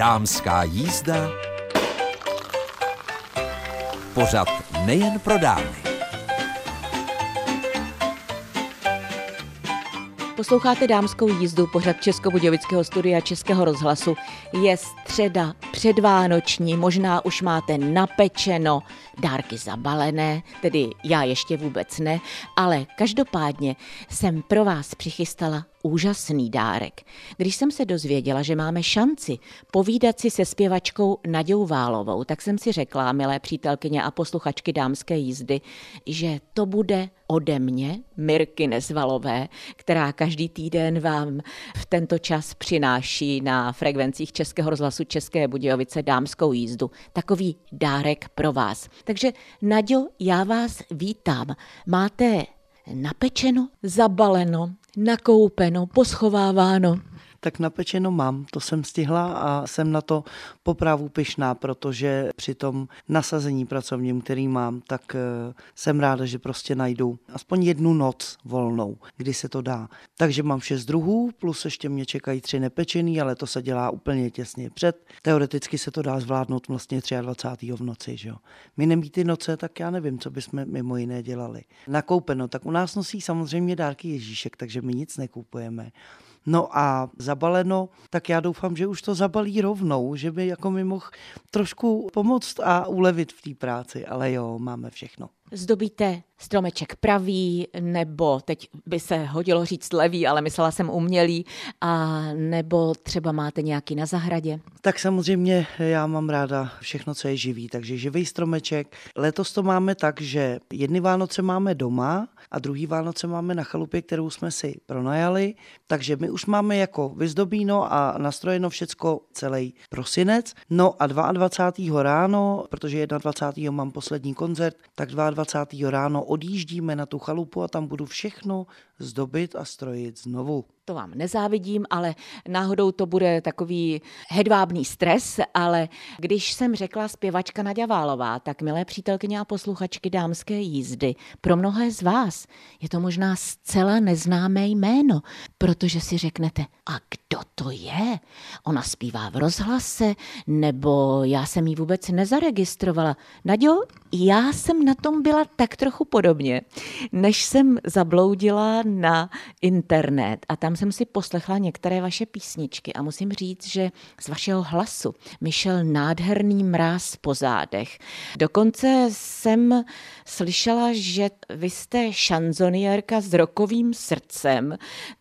Dámská jízda. Pořad nejen pro dámy. Posloucháte dámskou jízdu, pořad Českobudějovického studia Českého rozhlasu. Je středa předvánoční, možná už máte napečeno, dárky zabalené, tedy já ještě vůbec ne, ale každopádně jsem pro vás přichystala úžasný dárek. Když jsem se dozvěděla, že máme šanci povídat si se zpěvačkou Nadějou Válovou, tak jsem si řekla, milé přítelkyně a posluchačky dámské jízdy, že to bude ode mě, Mirky Nezvalové, která každý týden vám v tento čas přináší na frekvencích Českého rozhlasu České Budějovice dámskou jízdu. Takový dárek pro vás. Takže Naďo, já vás vítám. Máte napečeno, zabaleno, nakoupeno, poschováváno tak napečeno mám. To jsem stihla a jsem na to popravu pyšná, protože při tom nasazení pracovním, který mám, tak eh, jsem ráda, že prostě najdu aspoň jednu noc volnou, kdy se to dá. Takže mám šest druhů, plus ještě mě čekají tři nepečený, ale to se dělá úplně těsně před. Teoreticky se to dá zvládnout vlastně 23. v noci. Že jo. My nemít ty noce, tak já nevím, co bychom mimo jiné dělali. Nakoupeno, tak u nás nosí samozřejmě dárky Ježíšek, takže my nic nekupujeme. No a zabaleno, tak já doufám, že už to zabalí rovnou, že by jako mi mohl trošku pomoct a ulevit v té práci, ale jo, máme všechno. Zdobíte stromeček pravý, nebo teď by se hodilo říct levý, ale myslela jsem umělý, a nebo třeba máte nějaký na zahradě? Tak samozřejmě já mám ráda všechno, co je živý, takže živý stromeček. Letos to máme tak, že jedny Vánoce máme doma a druhý Vánoce máme na chalupě, kterou jsme si pronajali, takže my už máme jako vyzdobíno a nastrojeno všecko celý prosinec. No a 22. ráno, protože 21. mám poslední koncert, tak 22. ráno odjíždíme na tu chalupu a tam budu všechno zdobit a strojit znovu. To vám nezávidím, ale náhodou to bude takový hedvábný stres, ale když jsem řekla zpěvačka Nadia Válová, tak milé přítelkyně a posluchačky dámské jízdy, pro mnohé z vás je to možná zcela neznámé jméno, protože si řeknete, a kdo to je? Ona zpívá v rozhlase, nebo já jsem ji vůbec nezaregistrovala. Nadio, já jsem na tom byla tak trochu podobně, než jsem zabloudila na internet a tam jsem si poslechla některé vaše písničky a musím říct, že z vašeho hlasu mi šel nádherný mráz po zádech. Dokonce jsem slyšela, že vy jste šanzoniérka s rokovým srdcem,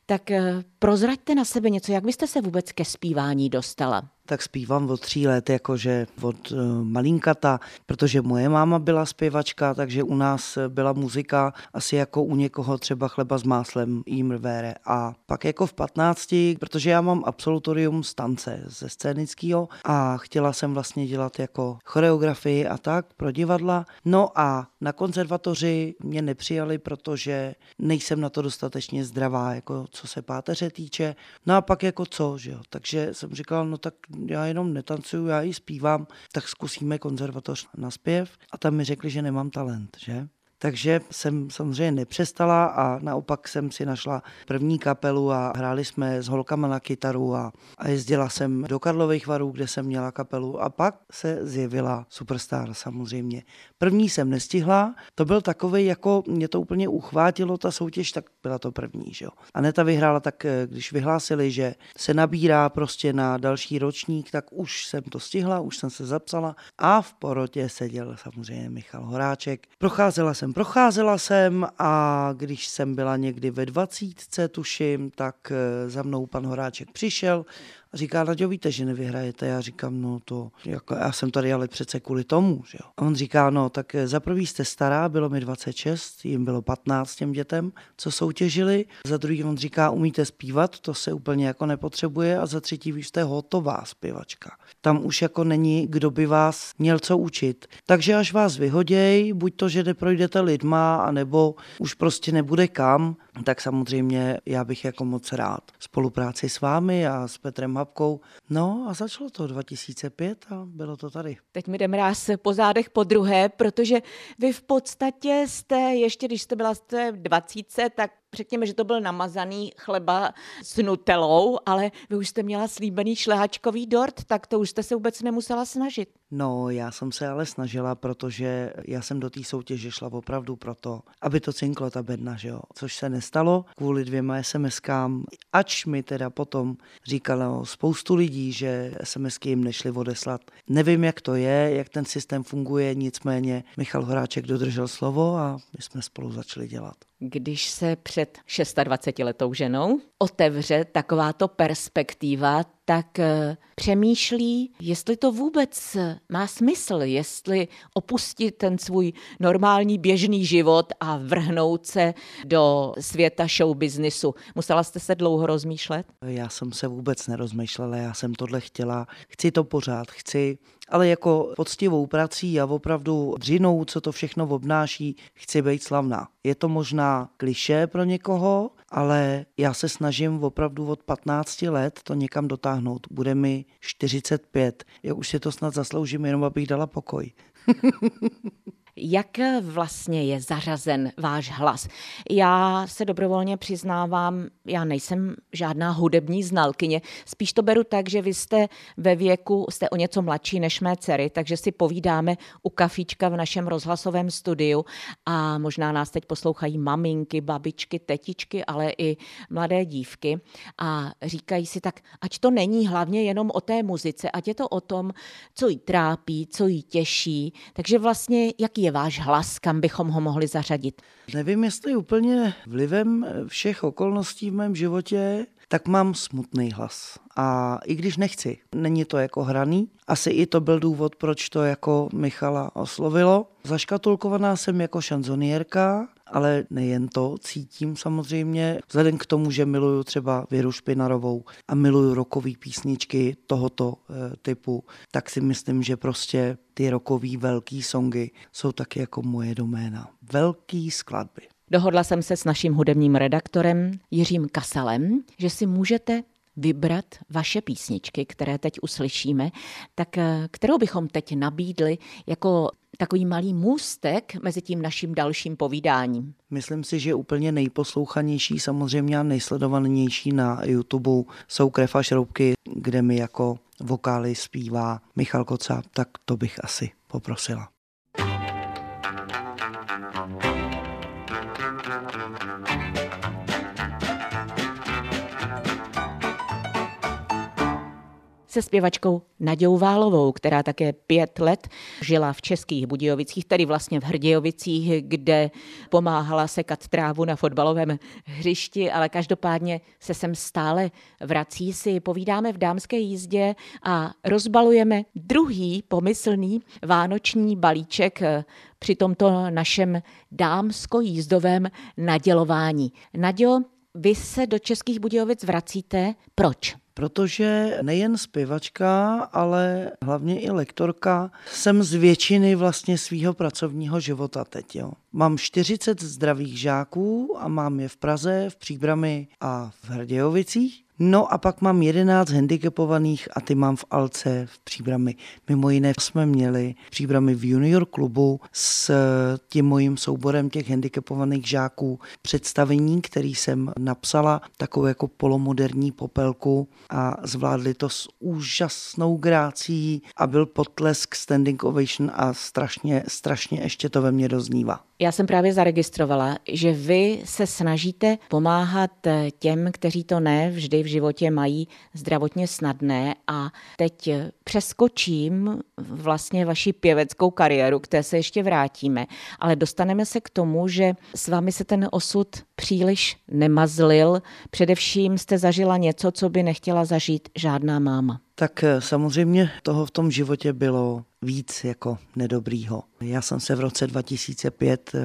tak eh, prozraďte na sebe něco, jak byste se vůbec ke zpívání dostala? tak zpívám od tří let, jakože od uh, malinkata, protože moje máma byla zpěvačka, takže u nás byla muzika asi jako u někoho třeba chleba s máslem, jímrvére. A pak jako v 15, protože já mám absolutorium z tance, ze scénického a chtěla jsem vlastně dělat jako choreografii a tak pro divadla. No a na konzervatoři mě nepřijali, protože nejsem na to dostatečně zdravá, jako co se páteře týče. No a pak jako co, že jo. Takže jsem říkal, no tak já jenom netancuju, já i zpívám, tak zkusíme konzervatoř na zpěv. A tam mi řekli, že nemám talent, že? Takže jsem samozřejmě nepřestala a naopak jsem si našla první kapelu a hráli jsme s holkama na kytaru a, a jezdila jsem do Karlových varů, kde jsem měla kapelu a pak se zjevila Superstar samozřejmě. První jsem nestihla, to byl takový, jako mě to úplně uchvátilo ta soutěž, tak byla to první, že jo. Aneta vyhrála tak, eh, když vyhlásili, že se nabírá prostě na další ročník, tak už jsem to stihla, už jsem se zapsala a v porotě seděl samozřejmě Michal Horáček. Procházela jsem jsem procházela jsem a když jsem byla někdy ve dvacítce, tuším, tak eh, za mnou pan Horáček přišel a říká, Naďo, víte, že nevyhrajete? Já říkám, no to, jako, já jsem tady ale přece kvůli tomu, že jo. A on říká, no tak eh, za prvý jste stará, bylo mi 26, jim bylo 15 těm dětem, co soutěžili. Za druhý on říká, umíte zpívat, to se úplně jako nepotřebuje. A za třetí, vy jste hotová zpěvačka. Tam už jako není, kdo by vás měl co učit. Takže až vás vyhoděj, buď to, že neprojdete lidma, anebo už prostě nebude kam, tak samozřejmě já bych jako moc rád spolupráci s vámi a s Petrem Hapkou. No a začalo to 2005 a bylo to tady. Teď mi jde mráz po zádech po druhé, protože vy v podstatě jste, ještě když jste byla v 20, tak řekněme, že to byl namazaný chleba s nutelou, ale vy už jste měla slíbený šlehačkový dort, tak to už jste se vůbec nemusela snažit. No, já jsem se ale snažila, protože já jsem do té soutěže šla opravdu proto, aby to cinklo ta bedna, že jo? což se nestalo kvůli dvěma SMS-kám, ač mi teda potom říkalo spoustu lidí, že SMSky jim nešly odeslat. Nevím, jak to je, jak ten systém funguje, nicméně Michal Horáček dodržel slovo a my jsme spolu začali dělat když se před 26 letou ženou otevře takováto perspektiva, tak eh, přemýšlí, jestli to vůbec má smysl, jestli opustit ten svůj normální běžný život a vrhnout se do světa show businessu. Musela jste se dlouho rozmýšlet? Já jsem se vůbec nerozmýšlela, já jsem tohle chtěla, chci to pořád, chci ale jako poctivou prací a opravdu dřinou, co to všechno obnáší, chci být slavná. Je to možná kliše pro někoho, ale já se snažím opravdu od 15 let to někam dotáhnout. Bude mi 45. Já už si to snad zasloužím, jenom abych dala pokoj. Jak vlastně je zařazen váš hlas? Já se dobrovolně přiznávám, já nejsem žádná hudební znalkyně. Spíš to beru tak, že vy jste ve věku, jste o něco mladší než mé dcery, takže si povídáme u kafíčka v našem rozhlasovém studiu a možná nás teď poslouchají maminky, babičky, tetičky, ale i mladé dívky a říkají si tak, ať to není hlavně jenom o té muzice, ať je to o tom, co jí trápí, co jí těší. Takže vlastně, jaký je je váš hlas, kam bychom ho mohli zařadit? Nevím, jestli úplně vlivem všech okolností v mém životě, tak mám smutný hlas. A i když nechci, není to jako hraný. Asi i to byl důvod, proč to jako Michala oslovilo. Zaškatulkovaná jsem jako šanzonierka, ale nejen to, cítím samozřejmě, vzhledem k tomu, že miluju třeba Věru Špinarovou a miluju rokové písničky tohoto e, typu, tak si myslím, že prostě ty rokový velký songy jsou taky jako moje doména. Velký skladby. Dohodla jsem se s naším hudebním redaktorem Jiřím Kasalem, že si můžete vybrat vaše písničky, které teď uslyšíme, tak eh, kterou bychom teď nabídli jako takový malý můstek mezi tím naším dalším povídáním? Myslím si, že úplně nejposlouchanější, samozřejmě a nejsledovanější na YouTube jsou Krev a šroubky, kde mi jako vokály zpívá Michal Koca, tak to bych asi poprosila. Se zpěvačkou Nadějou Válovou, která také pět let žila v Českých Budějovicích, tedy vlastně v Hrdějovicích, kde pomáhala sekat trávu na fotbalovém hřišti, ale každopádně se sem stále vrací, si povídáme v dámské jízdě a rozbalujeme druhý pomyslný vánoční balíček při tomto našem dámsko-jízdovém nadělování. Nadělo, vy se do Českých Budějovic vracíte. Proč? Protože nejen zpěvačka, ale hlavně i lektorka jsem z většiny vlastně svého pracovního života teď. Jo. Mám 40 zdravých žáků a mám je v Praze, v Příbrami a v Hrdějovicích. No a pak mám 11 handicapovaných a ty mám v Alce v Příbrami. Mimo jiné jsme měli Příbrami v junior klubu s tím mojím souborem těch handicapovaných žáků představení, který jsem napsala, takovou jako polomoderní popelku a zvládli to s úžasnou grácí a byl potlesk standing ovation a strašně, strašně ještě to ve mně doznívá. Já jsem právě zaregistrovala, že vy se snažíte pomáhat těm, kteří to ne vždy životě mají zdravotně snadné a teď přeskočím vlastně vaši pěveckou kariéru, k té se ještě vrátíme, ale dostaneme se k tomu, že s vámi se ten osud příliš nemazlil. Především jste zažila něco, co by nechtěla zažít žádná máma. Tak eh, samozřejmě toho v tom životě bylo víc jako nedobrýho. Já jsem se v roce 2005 eh,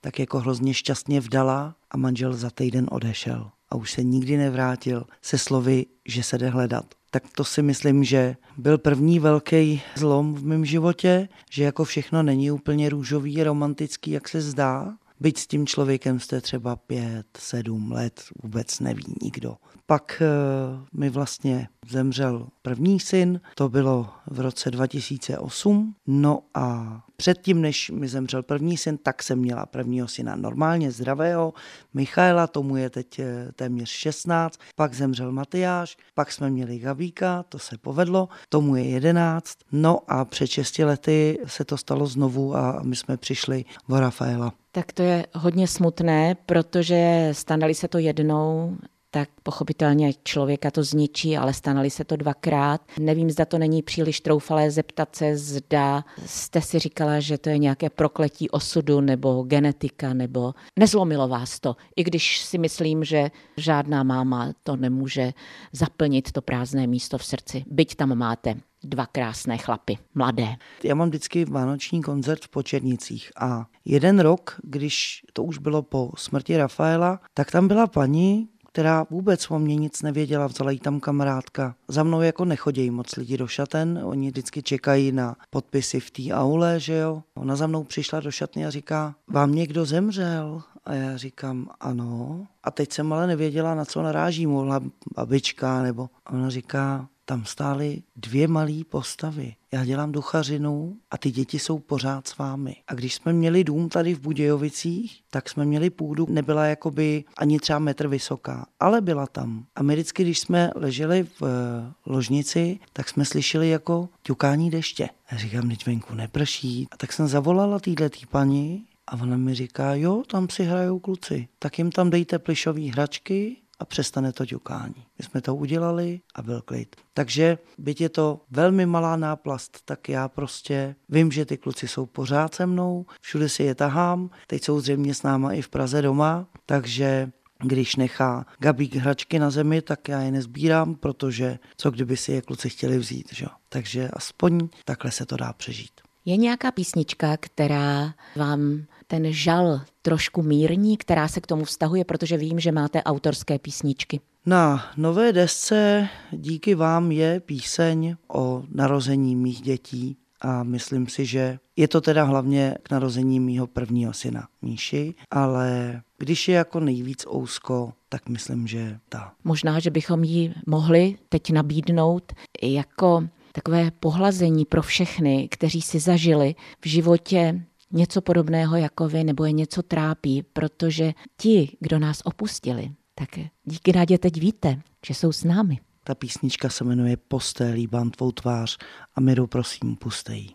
tak jako hrozně šťastně vdala a manžel za týden odešel a už se nikdy nevrátil se slovy, že se jde hledat. Tak to si myslím, že byl první velký zlom v mém životě, že jako všechno není úplně růžový, romantický, jak se zdá. Byť s tím člověkem jste třeba pět, sedm let, vůbec neví nikdo. Pak uh, mi vlastně zemřel první syn, to bylo v roce 2008, no a předtím, než mi zemřel první syn, tak jsem měla prvního syna normálně zdravého, Michaela, tomu je teď eh, téměř 16, pak zemřel Matyáš, pak jsme měli Gabíka, to se povedlo, tomu je 11, no a před 6 lety se to stalo znovu a my jsme přišli o Rafaela. Tak to je hodně smutné, protože stane se to jednou, tak pochopitelně člověka to zničí, ale stanali se to dvakrát. Nevím, zda to není příliš troufalé zeptat se, zda jste si říkala, že to je nějaké prokletí osudu nebo genetika, nebo nezlomilo vás to, i když si myslím, že žádná máma to nemůže zaplnit to prázdné místo v srdci, byť tam máte dva krásné chlapy, mladé. Já mám vždycky vánoční koncert v Počernicích a jeden rok, když to už bylo po smrti Rafaela, tak tam byla paní, která vůbec o mě nic nevěděla, vzala jí tam kamarádka. Za mnou jako nechodí moc lidi do šaten, oni vždycky čekají na podpisy v té aule, že jo. Ona za mnou přišla do šatny a říká, vám někdo zemřel? A já říkám, ano. A teď jsem ale nevěděla, na co naráží, mohla babička, nebo a ona říká, tam stály dvě malé postavy. Já dělám duchařinu a ty děti jsou pořád s vámi. A když jsme měli dům tady v Budějovicích, tak jsme měli půdu, nebyla jakoby ani třeba metr vysoká, ale byla tam. A my vždycky, když jsme leželi v eh, ložnici, tak jsme slyšeli jako ťukání deště. Já říkám, teď venku neprší. A tak jsem zavolala týhle tý paní a ona mi říká, jo, tam si hrajou kluci. Tak jim tam dejte plišové hračky a přestane to ťukání. My jsme to udělali a byl klid. Takže byť je to velmi malá náplast, tak já prostě vím, že ty kluci jsou pořád se mnou, všude si je tahám, teď jsou zřejmě s náma i v Praze doma, takže když nechá Gabík hračky na zemi, tak já je nezbírám, protože co kdyby si je kluci chtěli vzít, že? Takže aspoň takhle se to dá přežít. Je nějaká písnička, která vám ten žal trošku mírní, která se k tomu vztahuje, protože vím, že máte autorské písničky. Na nové desce díky vám je píseň o narození mých dětí a myslím si, že je to teda hlavně k narození mýho prvního syna Míši, ale když je jako nejvíc ousko, tak myslím, že ta. Možná, že bychom ji mohli teď nabídnout jako takové pohlazení pro všechny, kteří si zažili v životě něco podobného jako vy, nebo je něco trápí, protože ti, kdo nás opustili, tak díky Nádě teď víte, že jsou s námi. Ta písnička se jmenuje Posté líbám tvou tvář a Miru prosím pustej.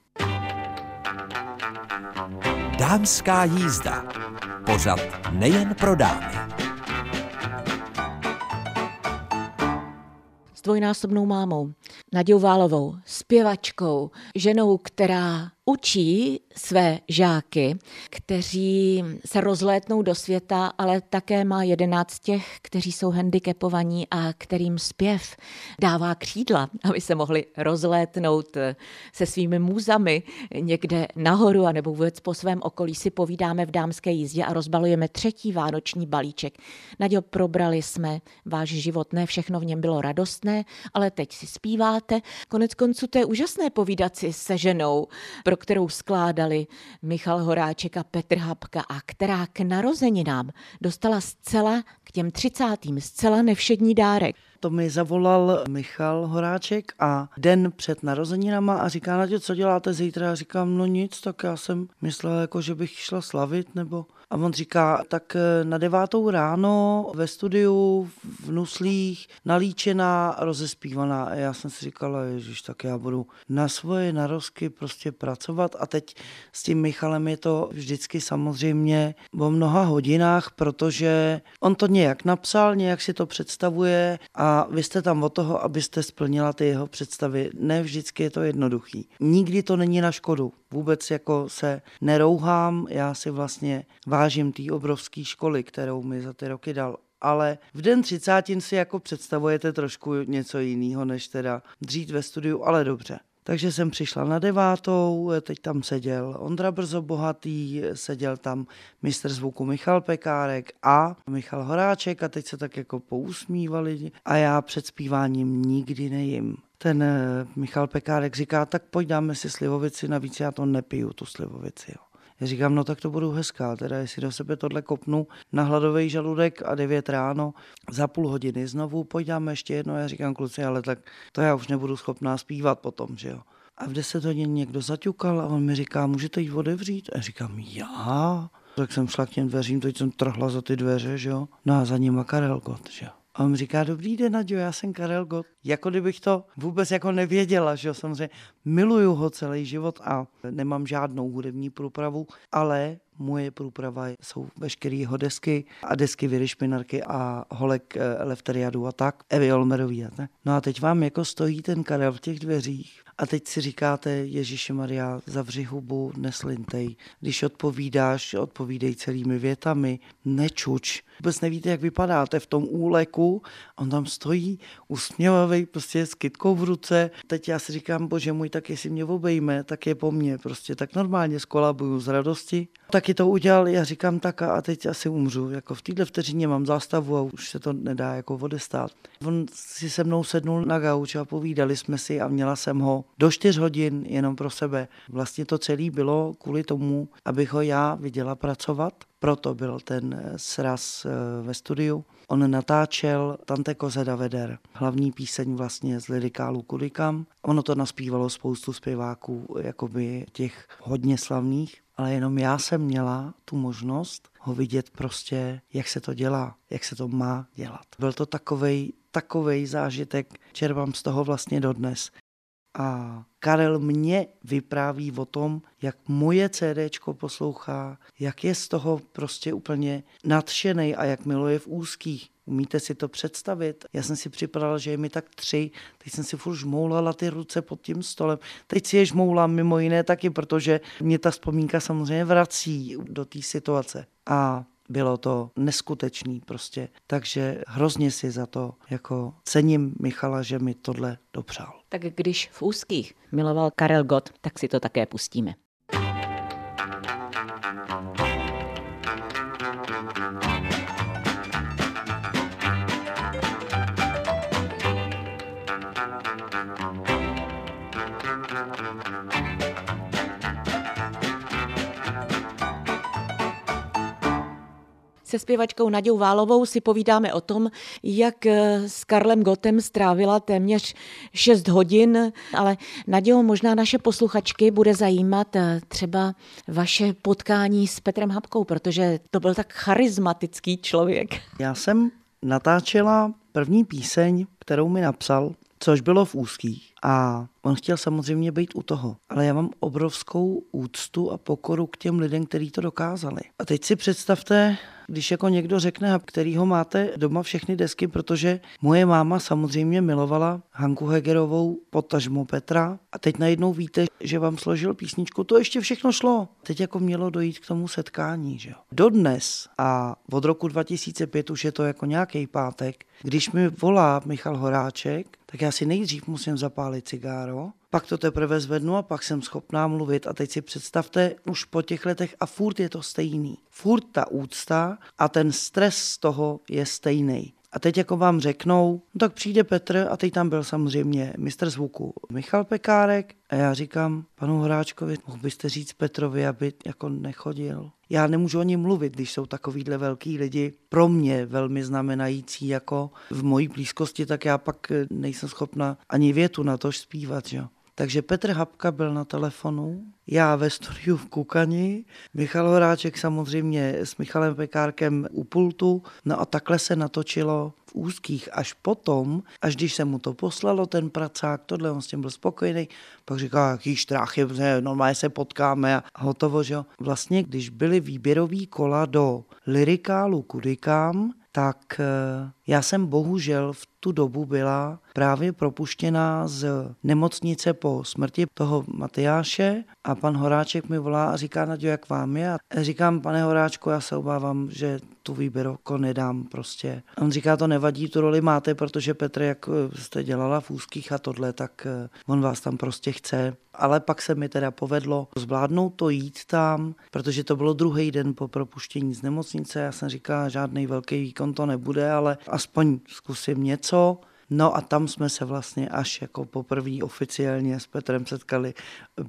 Dámská jízda. Pořad nejen pro dámy. S dvojnásobnou mámou, Nadějou Válovou, zpěvačkou, ženou, která učí své žáky, kteří se rozlétnou do světa, ale také má jedenáct těch, kteří jsou handicapovaní a kterým zpěv dává křídla, aby se mohli rozlétnout se svými můzami někde nahoru a nebo vůbec po svém okolí si povídáme v dámské jízdě a rozbalujeme třetí vánoční balíček. Nadějo, probrali jsme váš život, ne všechno v něm bylo radostné, ale teď si zpíváte. Konec konců to je úžasné povídat si se ženou, pro kterou skládali Michal Horáček a Petr Hapka a která k narozeninám dostala zcela k těm třicátým zcela nevšední dárek. To mi zavolal Michal Horáček a den před narozeninama a říká, Nadě, co děláte zítra? Já říkám, no nic, tak já jsem myslel, jako, že bych šla slavit, nebo a on říká, tak eh, na devátou ráno ve studiu v Nuslích nalíčená, rozespívaná. A já jsem si říkala, ježiš, tak já budu na svoje narozky prostě pracovat. A teď s tím Michalem je to vždycky samozřejmě o mnoha hodinách, protože on to nějak napsal, nějak si to představuje a vy jste tam o toho, abyste splnila ty jeho představy. Ne vždycky je to jednoduchý. Nikdy to není na škodu. Vůbec jako se nerouhám, já si vlastně vážím té obrovské školy, kterou mi za ty roky dal. Ale v den třicátin si jako představujete trošku něco jiného, než teda dřít ve studiu, ale dobře. Takže jsem přišla na devátou, teď tam seděl Ondra Brzo Bohatý, seděl tam mistr zvuku Michal Pekárek a Michal Horáček a teď se tak jako pousmívali a já před zpíváním nikdy nejím. Ten eh, Michal Pekárek říká, tak pojď dáme si slivovici, navíc já to nepiju, tu slivovici. Jo. Já říkám, no tak to budu hezká, teda jestli do sebe tohle kopnu na hladový žaludek a 9 ráno za půl hodiny znovu, pojď dáme ještě jedno. Já říkám, kluci, ale tak to já už nebudu schopná zpívat potom, že jo. A v 10 hodin někdo zaťukal a on mi říká, můžete jít otevřít? A já říkám, já? Tak jsem šla k těm dveřím, teď jsem trhla za ty dveře, že jo. No a za nima Karel Gott, že jo. A on mi říká, dobrý den, Naďo, já jsem Karel Gott. Jako kdybych to vůbec jako nevěděla, že jo, samozřejmě miluju ho celý život a nemám žádnou hudební průpravu, ale moje průprava jsou veškeré jeho desky a desky Viry Špinarky a Holek eh, Elefteriadu a tak, Evy Olmerový a tak. No a teď vám jako stojí ten Karel v těch dveřích a teď si říkáte, Ježíši Maria, zavři hubu, neslintej. Když odpovídáš, odpovídej celými větami, nečuč. Vůbec nevíte, jak vypadáte v tom úleku. On tam stojí, usměvavý, prostě s kytkou v ruce. Teď já si říkám, bože můj, tak jestli mě obejme, tak je po mně. Prostě tak normálně skolabuju z radosti. Taky to udělal, já říkám tak a teď asi umřu. Jako v této vteřině mám zástavu a už se to nedá jako odestát. On si se mnou sednul na gauč a povídali jsme si a měla jsem ho do čtyř hodin jenom pro sebe. Vlastně to celé bylo kvůli tomu, abych ho já viděla pracovat. Proto byl ten sraz eh, ve studiu. On natáčel Tante Kozeda Veder, hlavní píseň vlastně z lirikálu Kudikam. Ono to naspívalo spoustu zpěváků, jakoby těch hodně slavných, ale jenom já jsem měla tu možnost ho vidět prostě, jak se to dělá, jak se to má dělat. Byl to takovej, takovej zážitek, čerpám z toho vlastně dodnes. A Karel mě vypráví o tom, jak moje CDčko poslouchá, jak je z toho prostě úplně nadšený a jak miluje v úzkých. Umíte si to představit? Já jsem si připadala, že je mi tak tři, teď jsem si furt žmoulala ty ruce pod tím stolem. Teď si je žmoulám mimo jiné taky, protože mě ta vzpomínka samozřejmě vrací do té situace. A bylo to neskutečný prostě. Takže hrozně si za to jako cením Michala, že mi tohle dopřál. Tak když v úzkých miloval Karel Gott, tak si to také pustíme. Se zpěvačkou Nadějou Válovou si povídáme o tom, jak eh, s Karlem Gotem strávila téměř 6 hodin, ale Nadějo, možná naše posluchačky bude zajímat eh, třeba vaše potkání s Petrem Habkou, protože to byl tak charismatický člověk. Já jsem natáčela první píseň, kterou mi napsal, což bylo v úzkých. A on chtěl samozřejmě být u toho. Ale já mám obrovskou úctu a pokoru k těm lidem, kteří to dokázali. A teď si představte, když jako někdo řekne, kterýho máte doma všechny desky, protože moje máma samozřejmě milovala Hanku Hegerovou, potažmo Petra a teď najednou víte, že vám složil písničku, to ještě všechno šlo. Teď jako mělo dojít k tomu setkání, že jo. Dodnes a od roku 2005 už je to jako nějaký pátek, když mi volá Michal Horáček, tak já si nejdřív musím zapálit cigáro, pak to teprve zvednu a pak jsem schopná mluvit. A teď si představte, už po těch letech a furt je to stejný. Furt ta úcta a ten stres z toho je stejný. A teď jako vám řeknou, no tak přijde Petr a teď tam byl samozřejmě mistr zvuku Michal Pekárek a já říkám panu Horáčkovi, mohl byste říct Petrovi, aby jako nechodil. Já nemůžu o něm mluvit, když jsou takovýhle velký lidi pro mě velmi znamenající jako v mojí blízkosti, tak já pak nejsem schopna ani větu na to zpívat. Že? Takže Petr Habka byl na telefonu, já ve studiu v Kukani, Michal Horáček samozřejmě s Michalem Pekárkem u pultu, no a takhle se natočilo v úzkých až potom, až když se mu to poslalo, ten pracák, tohle on s tím byl spokojený, pak říká, jaký štráchy, normálně se potkáme a hotovo, že jo. Vlastně, když byly výběrový kola do lirikálu Kudikám, tak eh, já jsem bohužel v tu dobu byla právě propuštěná z nemocnice po smrti toho Matyáše a pan Horáček mi volá a říká, Naďo, jak vám je? A říkám, pane Horáčku, já se obávám, že tu výběroko nedám prostě. A on říká, to nevadí, tu roli máte, protože Petr, jak jste dělala v úzkých a tohle, tak eh, on vás tam prostě chce. Ale pak se mi teda povedlo zvládnout to jít tam, protože to bylo druhý den po propuštění z nemocnice. Já jsem říkal, žádný velký výkon to nebude, ale aspoň zkusím něco. No a tam jsme se vlastně až jako poprvé oficiálně s Petrem setkali.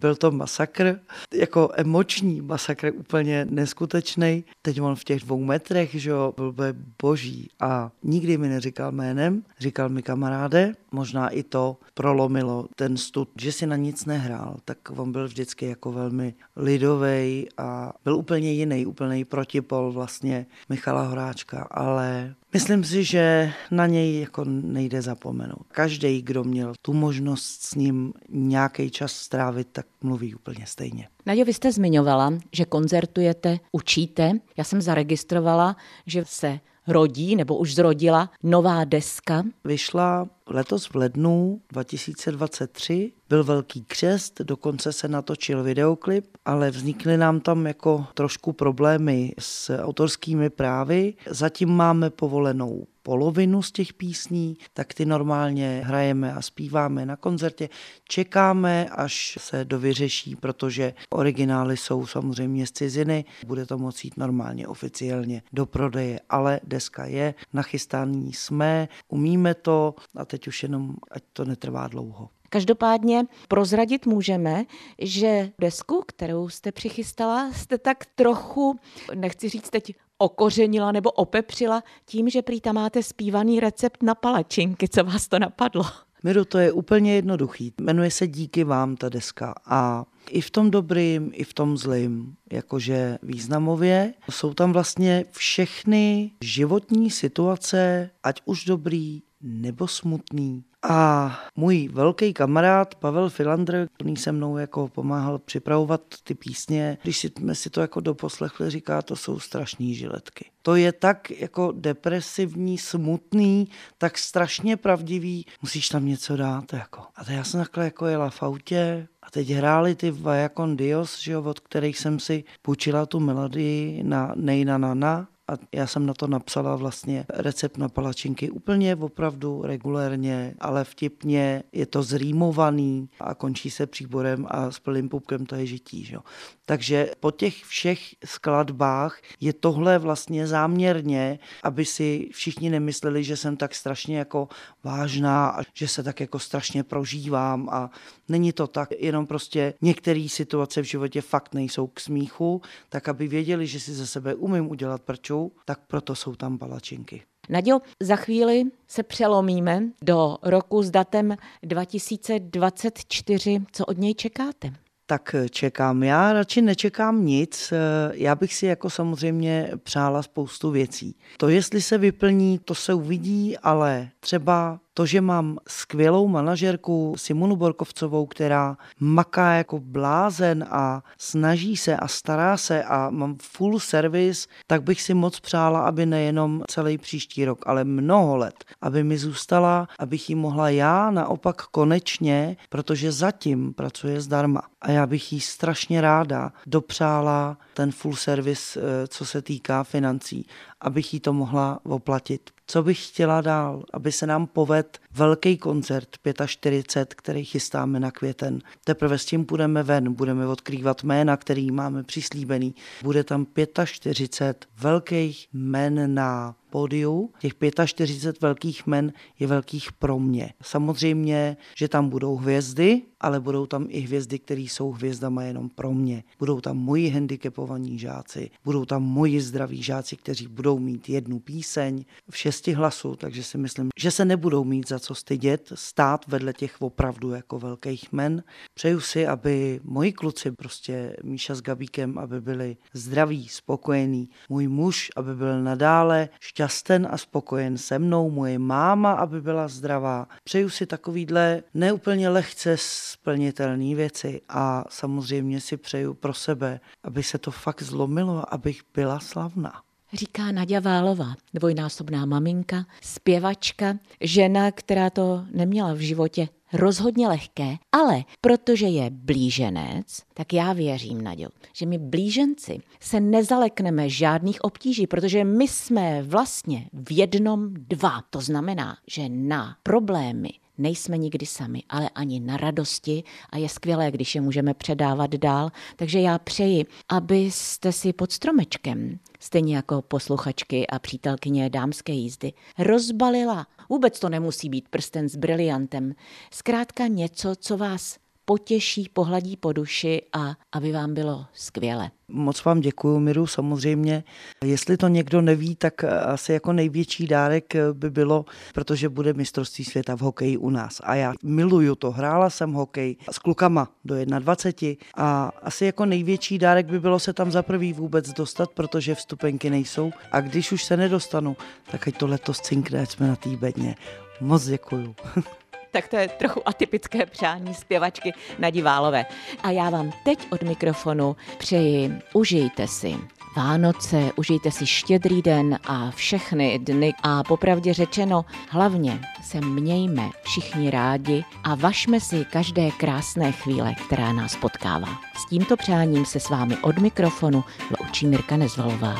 Byl to masakr, jako emoční masakr, úplně neskutečný. Teď on v těch dvou metrech, že jo, byl by boží a nikdy mi neříkal jménem, říkal mi kamaráde, možná i to prolomilo ten stud, že si na nic nehrál, tak on byl vždycky jako velmi lidový a byl úplně jiný, úplně protipol vlastně Michala Horáčka, ale Myslím si, že na něj jako nejde zapomenout. Každý, kdo měl tu možnost s ním nějaký čas strávit, tak mluví úplně stejně. Nadějo, vy jste zmiňovala, že koncertujete, učíte. Já jsem zaregistrovala, že se rodí nebo už zrodila nová deska. Vyšla letos v lednu 2023, byl velký křest, dokonce se natočil videoklip, ale vznikly nám tam jako trošku problémy s autorskými právy. Zatím máme povolenou polovinu z těch písní, tak ty normálně hrajeme a zpíváme na koncertě. Čekáme, až se dovyřeší, protože originály jsou samozřejmě z ciziny, bude to moci jít normálně oficiálně do prodeje, ale deska je, nachystaný jsme, umíme to a teď už jenom, ať to netrvá dlouho. Každopádně prozradit můžeme, že desku, kterou jste přichystala, jste tak trochu, nechci říct teď okořenila nebo opepřila tím, že prý tam máte zpívaný recept na palačinky. Co vás to napadlo? Miru, to je úplně jednoduchý. Jmenuje se Díky vám ta deska a i v tom dobrým, i v tom zlým, jakože významově. Jsou tam vlastně všechny životní situace, ať už dobrý nebo smutný, a můj velký kamarád Pavel Filandr, který se mnou jako pomáhal připravovat ty písně, když jsme si to jako doposlechli, říká, to jsou strašní žiletky. To je tak jako depresivní, smutný, tak strašně pravdivý, musíš tam něco dát. Jako. A to já jsem takhle jako jela v autě, a teď hráli ty Vajakon Dios, že jo, od kterých jsem si půjčila tu melodii na Nejna na na a já jsem na to napsala vlastně recept na palačinky úplně opravdu regulérně, ale vtipně, je to zrýmovaný a končí se příborem a s plným pupkem to je žití. Že? Takže po těch všech skladbách je tohle vlastně záměrně, aby si všichni nemysleli, že jsem tak strašně jako vážná a že se tak jako strašně prožívám a není to tak, jenom prostě některé situace v životě fakt nejsou k smíchu, tak aby věděli, že si ze sebe umím udělat prču, tak proto jsou tam palačinky. Naděl, za chvíli se přelomíme do roku s datem 2024. Co od něj čekáte? tak čekám. Já radši nečekám nic. Já bych si jako samozřejmě přála spoustu věcí. To, jestli se vyplní, to se uvidí, ale třeba to, že mám skvělou manažerku Simonu Borkovcovou, která maká jako blázen a snaží se a stará se a mám full service, tak bych si moc přála, aby nejenom celý příští rok, ale mnoho let, aby mi zůstala, abych jí mohla já naopak konečně, protože zatím pracuje zdarma. A já bych jí strašně ráda dopřála ten full service, eh, co se týká financí, abych jí to mohla oplatit. Co bych chtěla dál, aby se nám poved velký koncert 45, který chystáme na květen. Teprve s tím půjdeme ven, budeme odkrývat jména, který máme přislíbený. Bude tam 45 velkých men na pódiu. Těch 45 velkých men je velkých pro mě. Samozřejmě, že tam budou hvězdy, ale budou tam i hvězdy, které jsou hvězdama jenom pro mě. Budou tam moji handicapovaní žáci, budou tam moji zdraví žáci, kteří budou mít jednu píseň v šesti hlasu, takže si myslím, že se nebudou mít za co stydět, stát vedle těch opravdu jako velkých men. Přeju si, aby moji kluci, prostě Míša s Gabíkem, aby byli zdraví, spokojení, můj muž, aby byl nadále šťasten a spokojen se mnou, moje máma, aby byla zdravá. Přeju si takovýhle neúplně lehce splnitelné věci a samozřejmě si přeju pro sebe, aby se to fakt zlomilo, abych byla slavná říká Nadia Válová, dvojnásobná maminka, zpěvačka, žena, která to neměla v životě rozhodně lehké, ale protože je blíženec, tak já věřím, Naděl, že my blíženci se nezalekneme žádných obtíží, protože my jsme vlastně v jednom dva. To znamená, že na problémy nejsme nikdy sami, ale ani na radosti a je skvělé, když je můžeme předávat dál. Takže já přeji, abyste si pod stromečkem, stejně jako posluchačky a přítelkyně dámské jízdy, rozbalila. Vůbec to nemusí být prsten s briliantem. Zkrátka něco, co vás potěší, pohladí po duši a aby vám bylo skvěle. Moc vám děkuji, Miru, samozřejmě. Jestli to někdo neví, tak asi jako největší dárek by bylo, protože bude mistrovství světa v hokeji u nás. A já miluju to, hrála jsem hokej s klukama do 21 a asi jako největší dárek by bylo se tam za prvý vůbec dostat, protože vstupenky nejsou. A když už se nedostanu, tak ať to letos cinkne, jsme na té bedně. Moc děkuju. tak to je trochu atypické přání zpěvačky na Diválové. A já vám teď od mikrofonu přeji, užijte si Vánoce, užijte si štědrý den a všechny dny a popravdě řečeno, hlavně se mějme všichni rádi a vašme si každé krásné chvíle, která nás potkává. S tímto přáním se s vámi od mikrofonu loučí Mirka Nezvalová.